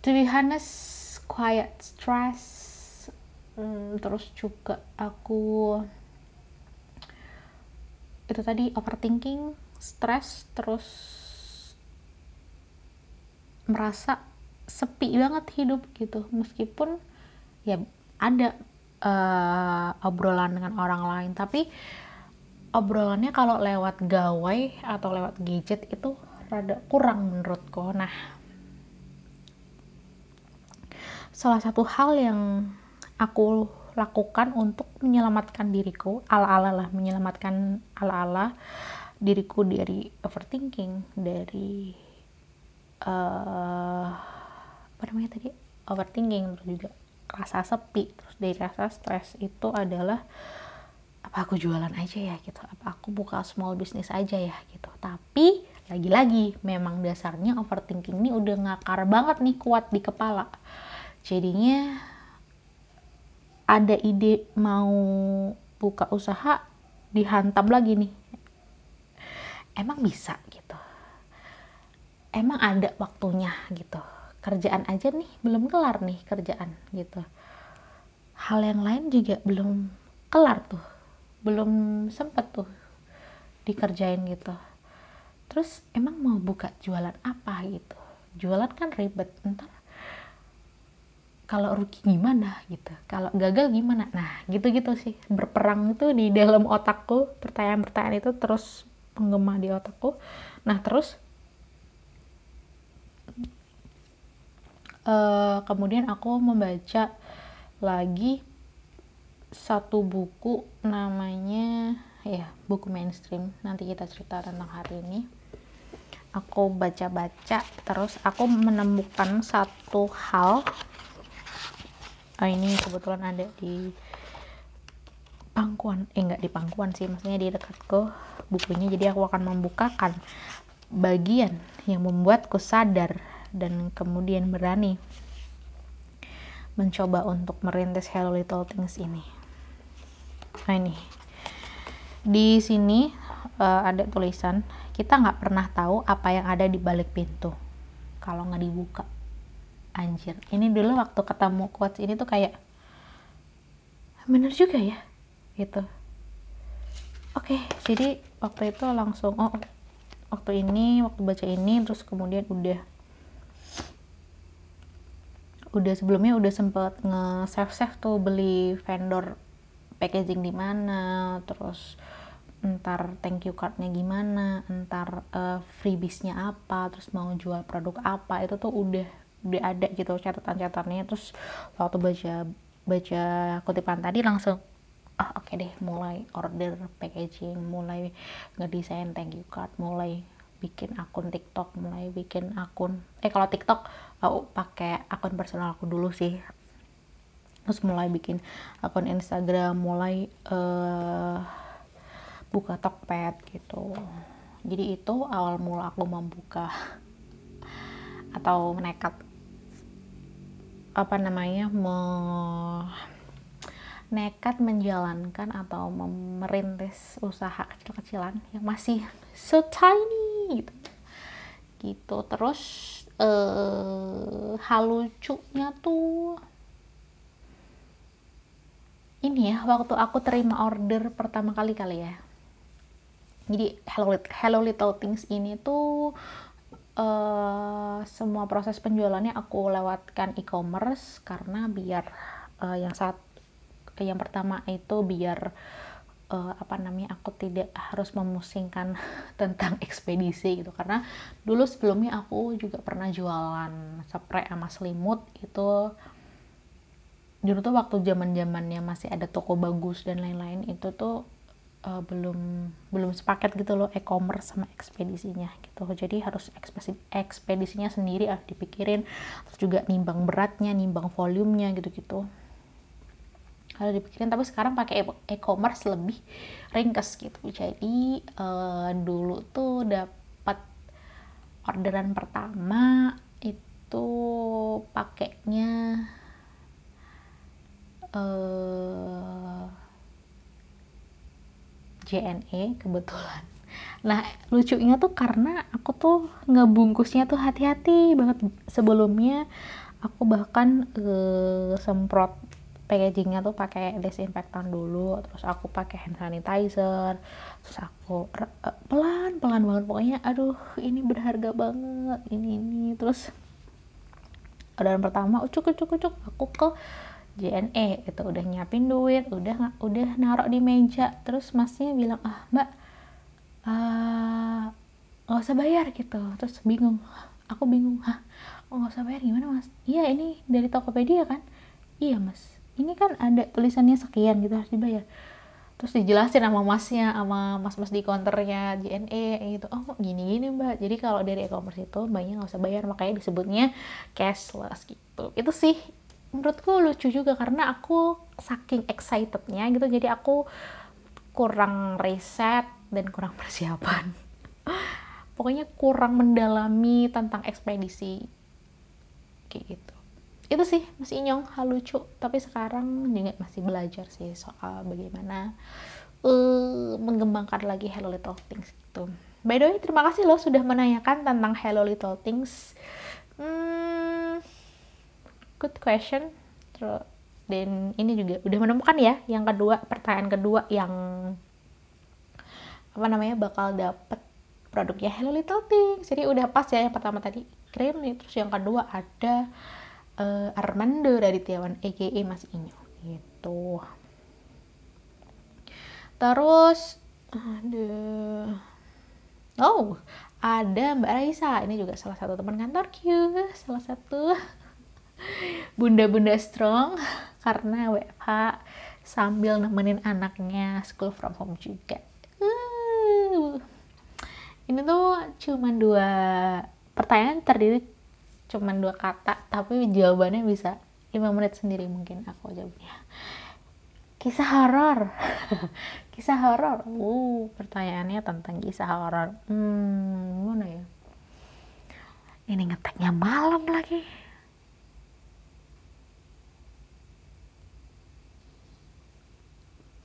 to be honest quiet stress. Hmm, terus juga aku itu tadi overthinking, stress terus merasa sepi banget hidup gitu. Meskipun ya ada uh, obrolan dengan orang lain. Tapi obrolannya kalau lewat gawai atau lewat gadget itu rada kurang menurutku. Nah salah satu hal yang aku lakukan untuk menyelamatkan diriku ala-ala lah menyelamatkan ala-ala diriku dari overthinking dari uh, apa namanya tadi? Overthinking juga rasa sepi terus dari rasa stres itu adalah apa aku jualan aja ya? gitu. Apa aku buka small business aja ya? gitu. Tapi lagi-lagi memang dasarnya overthinking ini udah ngakar banget nih kuat di kepala. Jadinya ada ide mau buka usaha dihantam lagi nih. Emang bisa gitu. Emang ada waktunya gitu kerjaan aja nih belum kelar nih kerjaan gitu. Hal yang lain juga belum kelar tuh belum sempet tuh dikerjain gitu. Terus emang mau buka jualan apa gitu? Jualan kan ribet ntar kalau rugi gimana gitu kalau gagal gimana? Nah gitu-gitu sih berperang itu di dalam otakku pertanyaan-pertanyaan itu terus menggema di otakku. Nah terus uh, kemudian aku membaca lagi satu buku namanya ya buku mainstream. Nanti kita cerita tentang hari ini. Aku baca-baca terus aku menemukan satu hal. Oh, ini kebetulan ada di pangkuan. Eh enggak di pangkuan sih maksudnya di dekatku bukunya. Jadi aku akan membukakan bagian yang membuatku sadar dan kemudian berani mencoba untuk merintis Hello Little Things ini. Nah ini. Di sini uh, ada tulisan kita nggak pernah tahu apa yang ada di balik pintu kalau nggak dibuka. Anjir. Ini dulu waktu ketemu quotes ini tuh kayak bener juga ya? Gitu. Oke okay, jadi waktu itu langsung oh waktu ini waktu baca ini terus kemudian udah udah sebelumnya udah sempet nge save save tuh beli vendor packaging di mana terus entar thank you cardnya gimana entar uh, freebiesnya apa terus mau jual produk apa itu tuh udah udah ada gitu catatan-catatannya. Terus waktu baca baca kutipan tadi langsung ah oke okay deh mulai order packaging mulai ngedesain thank you card mulai bikin akun TikTok mulai bikin akun eh kalau TikTok aku pakai akun personal aku dulu sih. Terus mulai bikin akun Instagram mulai uh, buka Tokped gitu. Jadi itu awal mula aku membuka *laughs* atau nekat apa namanya me, nekat menjalankan atau merintis usaha kecil-kecilan yang masih so tiny gitu. Gitu. Terus eh, hal lucunya tuh ini ya waktu aku terima order pertama kali kali ya. Jadi Hello, Hello Little Things ini tuh uh, semua proses penjualannya aku lewatkan e-commerce karena biar uh, yang saat yang pertama itu biar uh, apa namanya aku tidak harus memusingkan *laughs* tentang ekspedisi gitu. Karena dulu sebelumnya aku juga pernah jualan spray sama selimut itu. Dulu tuh waktu zaman zamannya masih ada toko bagus dan lain-lain itu tuh uh, belum belum sepaket gitu loh e-commerce sama ekspedisinya gitu. Jadi harus ekspedisi ekspedisinya sendiri ah dipikirin. Terus juga nimbang beratnya nimbang volumenya gitu-gitu harus dipikirin tapi sekarang pakai e-commerce lebih ringkes gitu. Jadi uh, dulu tuh dapat orderan pertama itu pakainya uh, JNE kebetulan. Nah lucunya tuh karena aku tuh ngebungkusnya tuh hati-hati banget. Sebelumnya aku bahkan uh, semprot packagingnya tuh pakai desinfektan dulu terus aku pakai hand sanitizer terus aku uh, pelan pelan banget pokoknya aduh ini berharga banget ini ini terus orderan pertama ucuk ucuk ucuk aku ke JNE itu udah nyiapin duit udah udah narok di meja terus masnya bilang ah mbak uh, nggak usah bayar gitu terus bingung aku bingung oh nggak usah bayar gimana mas? Iya ini dari Tokopedia kan? Iya mas ini kan ada tulisannya sekian gitu harus dibayar. Terus dijelasin sama masnya sama mas-mas di counternya JNE gitu. Oh gini gini mbak? Jadi kalau dari e-commerce itu mbaknya nggak usah bayar makanya disebutnya cashless gitu. Itu sih menurutku lucu juga karena aku saking excitednya gitu jadi aku kurang riset dan kurang *laughs* persiapan. Pokoknya kurang mendalami tentang ekspedisi. Kayak gitu itu sih masih inyong hal lucu. Tapi sekarang juga masih belajar sih soal bagaimana uh, mengembangkan lagi Hello Little Things itu by the way terima kasih loh sudah menanyakan tentang Hello Little Things. Hmm, good question. Terus dan ini juga udah menemukan ya yang kedua pertanyaan kedua yang apa namanya bakal dapet produknya Hello Little Things. Jadi udah pas ya yang pertama tadi krim nih. Terus yang kedua ada uh, Armando dari Tiawan EGE Mas Inyo. Gitu. Terus ada oh ada Mbak Raisa. Ini juga salah satu teman kantor Q salah satu *laughs* bunda-bunda strong. Karena WFH sambil nemenin anaknya school from home juga. Ini tuh cuma dua pertanyaan terdiri cuma dua kata tapi jawabannya bisa lima menit sendiri mungkin aku jawabnya. Kisah horor. *laughs* Kisah horor. Uh pertanyaannya tentang kisah horor. Hmm mana ya? Ini ngeteknya malam lagi.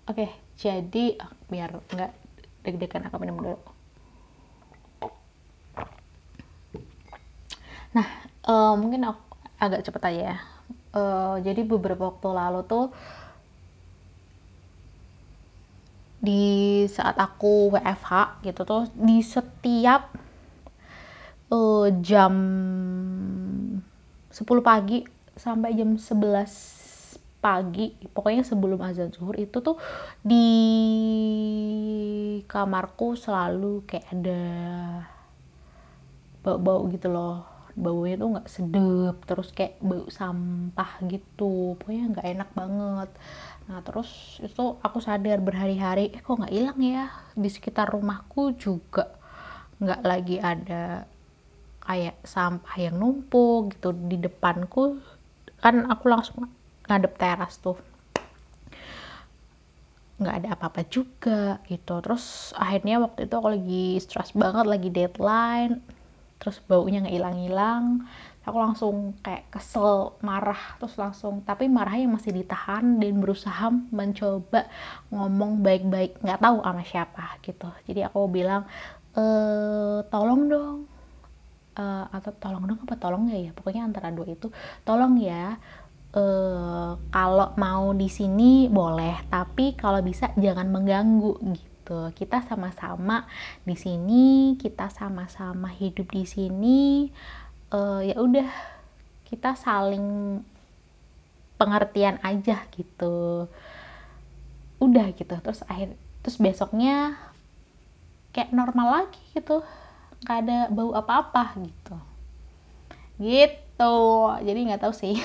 Oke jadi ah, biar nggak deg-degan aku minum dulu. Nah, uh, mungkin aku agak cepet aja ya. Uh, jadi beberapa waktu lalu tuh di saat aku WFH gitu tuh di setiap uh, jam 10 pagi sampai jam 11 pagi pokoknya sebelum azan zuhur itu tuh di kamarku selalu kayak ada bau-bau gitu loh baunya tuh nggak sedep terus kayak bau sampah gitu. Pokoknya nggak enak banget. Nah terus itu aku sadar berhari-hari eh kok nggak hilang ya? Di sekitar rumahku juga nggak lagi ada kayak sampah yang numpuk gitu. Di depanku kan aku langsung ngadep teras tuh. Nggak ada apa-apa juga gitu. Terus akhirnya waktu itu aku lagi stress banget lagi deadline terus baunya nggak hilang-hilang aku langsung kayak kesel marah terus langsung tapi marahnya masih ditahan dan berusaha mencoba ngomong baik-baik nggak tahu sama siapa gitu. Jadi aku bilang e, tolong dong e, atau tolong dong apa tolong ya ya? Pokoknya antara dua itu tolong ya e, kalau mau di sini boleh tapi kalau bisa jangan mengganggu gitu gitu. Kita sama-sama di sini, kita sama-sama hidup di sini. Uh, ya udah, kita saling pengertian aja gitu. Udah gitu. Terus akhir terus besoknya kayak normal lagi gitu. Gak ada bau apa-apa gitu. Gitu. Jadi nggak tahu sih.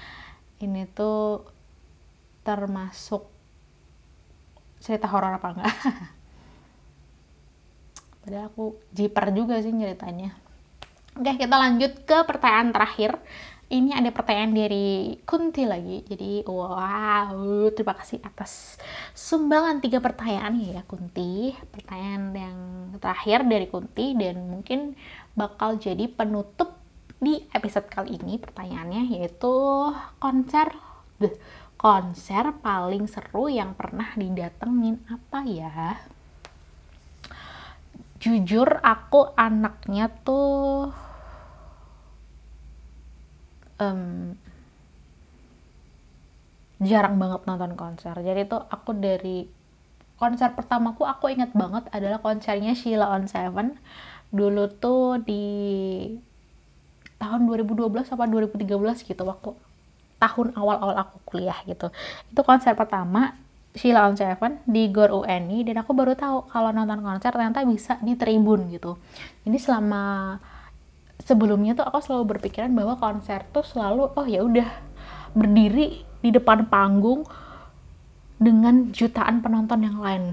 *laughs* Ini tuh termasuk cerita horor apa enggak. *laughs* Padahal aku jiper juga sih ceritanya oke kita lanjut ke pertanyaan terakhir. Ini ada pertanyaan dari Kunti lagi. Jadi wow terima kasih atas sumbangan tiga pertanyaan ya Kunti. Pertanyaan yang terakhir dari Kunti dan mungkin bakal jadi penutup di episode kali ini pertanyaannya yaitu konser konser paling seru yang pernah didatengin apa ya? Jujur aku anaknya tuh um, jarang banget nonton konser. Jadi tuh aku dari konser pertamaku aku inget banget adalah konsernya Sheila on Seven. Dulu tuh di tahun 2012 apa 2013 gitu waktu tahun awal-awal aku kuliah gitu. Itu konser pertama Sheila on Seven di Gor UNI dan aku baru tahu kalau nonton konser ternyata bisa di tribun gitu. Ini selama sebelumnya tuh aku selalu berpikiran bahwa konser tuh selalu oh ya udah berdiri di depan panggung dengan jutaan penonton yang lain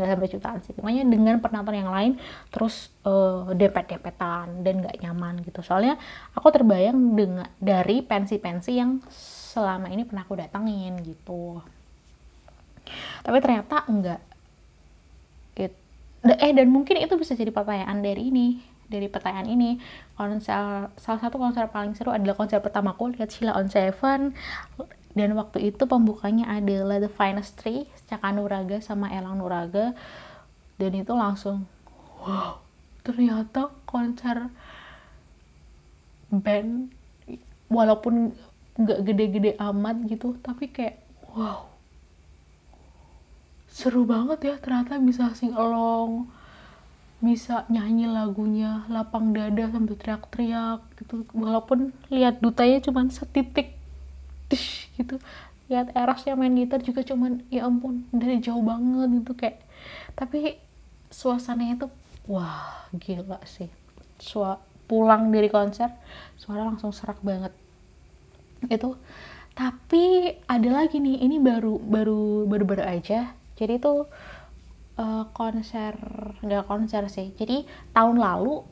nggak sampai jutaan sih. Pokoknya dengan penonton yang lain terus uh, depet-depetan dan nggak nyaman gitu. Soalnya aku terbayang dengan dari pensi-pensi yang selama ini pernah aku datengin gitu. Tapi ternyata enggak It, eh dan mungkin itu bisa jadi pertanyaan dari ini dari pertanyaan ini. Konser salah satu konser paling seru adalah konser pertamaku lihat Sheila on Seven dan waktu itu pembukanya adalah The Finest Three Caka Nuraga sama Elang Nuraga. Dan itu langsung wow ternyata konser band walaupun nggak gede-gede amat gitu tapi kayak wow seru banget ya ternyata bisa sing along bisa nyanyi lagunya lapang dada sambil teriak-teriak gitu. Walaupun lihat dutanya cuman setitik Tish, gitu. Lihat erasnya main gitar juga cuman ya ampun dari jauh banget gitu kayak. Tapi suasananya tuh wah gila sih. Sua pulang dari konser suara langsung serak banget. Itu tapi ada lagi nih ini baru baru baru baru aja. Jadi tuh uh, konser nggak konser sih. Jadi tahun lalu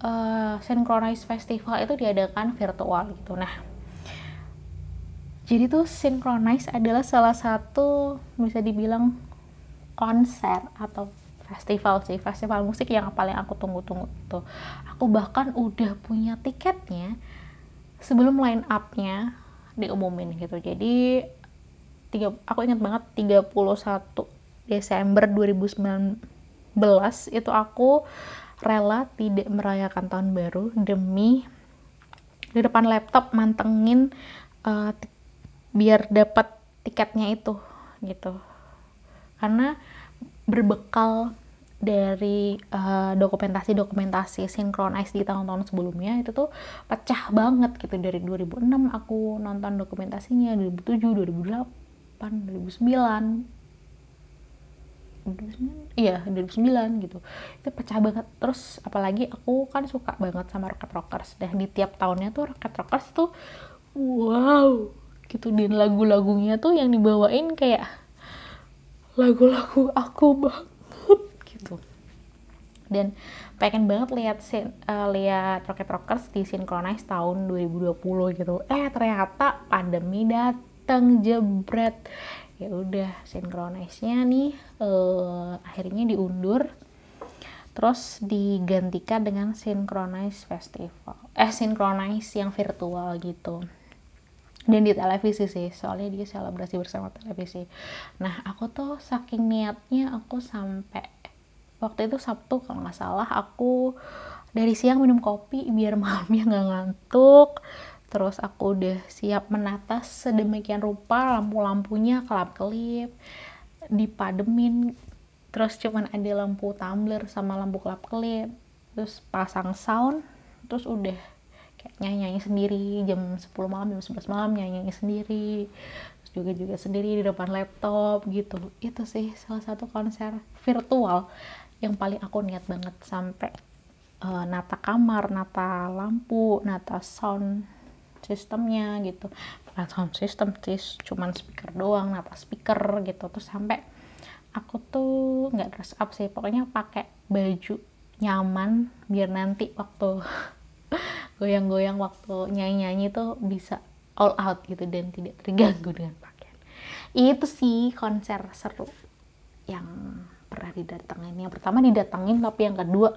uh, Synchronize Festival itu diadakan virtual gitu. Nah jadi tuh Synchronize adalah salah satu bisa dibilang konser atau festival sih festival musik yang paling aku tunggu-tunggu tuh. Aku bahkan udah punya tiketnya sebelum line up-nya diumumin gitu. Jadi tiga, aku ingat banget 31 Desember 2019 itu aku rela tidak merayakan tahun baru demi di depan laptop mantengin uh, biar dapat tiketnya itu gitu. Karena berbekal dari uh, dokumentasi-dokumentasi sinkronize di tahun-tahun sebelumnya itu tuh pecah banget gitu. Dari 2006 aku nonton dokumentasinya 2007 2008 2009 iya 2009 gitu. Itu pecah banget. Terus apalagi aku kan suka banget sama Rocket Rockers. Dan di tiap tahunnya tuh Rocket Rockers tuh wow gitu dan lagu-lagunya tuh yang dibawain kayak lagu-lagu aku banget gitu. Dan pengen banget lihat uh, lihat Rocket Rockers di Synchronize tahun 2020 gitu. Eh ternyata pandemi datang jebret. Ya udah sinkronisnya nih uh, akhirnya diundur terus digantikan dengan synchronize festival eh synchronize yang virtual gitu dan di televisi sih soalnya dia selebrasi bersama televisi. Nah aku tuh saking niatnya aku sampai waktu itu Sabtu kalau nggak salah aku dari siang minum kopi biar *laughs* malamnya nggak ngantuk. Terus aku udah siap menata sedemikian rupa lampu-lampunya kelap-kelip dipademin. Terus cuman ada lampu tumbler sama lampu kelap-kelip. Terus pasang sound terus udah kayak nyanyi, -nyanyi sendiri jam 10 malam jam 11 malam nyanyi, -nyanyi sendiri terus juga juga sendiri di depan laptop gitu. Itu sih salah satu konser virtual yang paling aku niat banget sampai uh, nata kamar, nata lampu, nata sound sistemnya gitu. Bukan sound system sih cuman speaker doang nata speaker gitu. Terus sampai aku tuh nggak dress up sih pokoknya pakai baju nyaman biar nanti waktu goyang-goyang waktu nyanyi-nyanyi tuh bisa all out gitu dan tidak terganggu dengan pakaian. Itu sih konser seru yang pernah didatengin. Yang pertama didatengin tapi yang kedua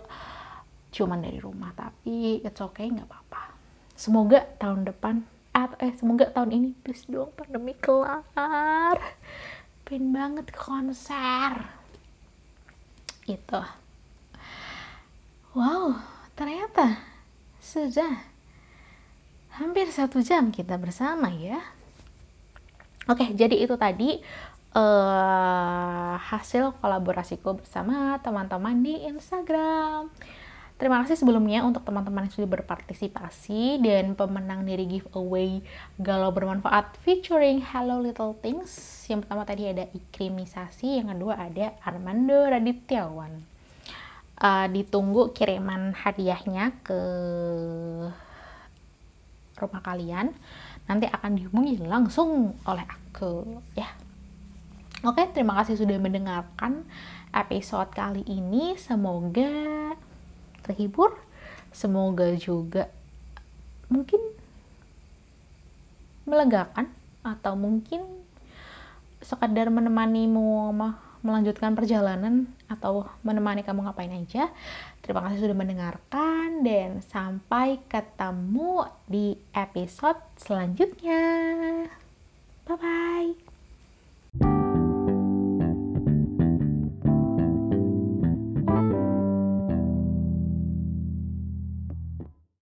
cuman dari rumah. Tapi it's okay nggak apa-apa. Semoga tahun depan atau eh semoga tahun ini please dong pandemi kelar. Pengen banget konser. Itu. Wow ternyata sudah hampir satu jam kita bersama ya oke jadi itu tadi uh, hasil kolaborasiku bersama teman-teman di Instagram Terima kasih sebelumnya untuk teman-teman yang sudah berpartisipasi dan pemenang dari giveaway Galau Bermanfaat featuring Hello Little Things. Yang pertama tadi ada Ikrimisasi, yang kedua ada Armando Radityawan. Uh, ditunggu kiriman hadiahnya ke rumah kalian. Nanti akan dihubungi langsung oleh aku ya. Oke, terima kasih sudah mendengarkan episode kali ini. Semoga terhibur semoga juga mungkin melegakan atau mungkin sekadar menemanimu melanjutkan perjalanan atau menemani kamu ngapain aja. Terima kasih sudah mendengarkan dan sampai ketemu di episode selanjutnya. Bye bye.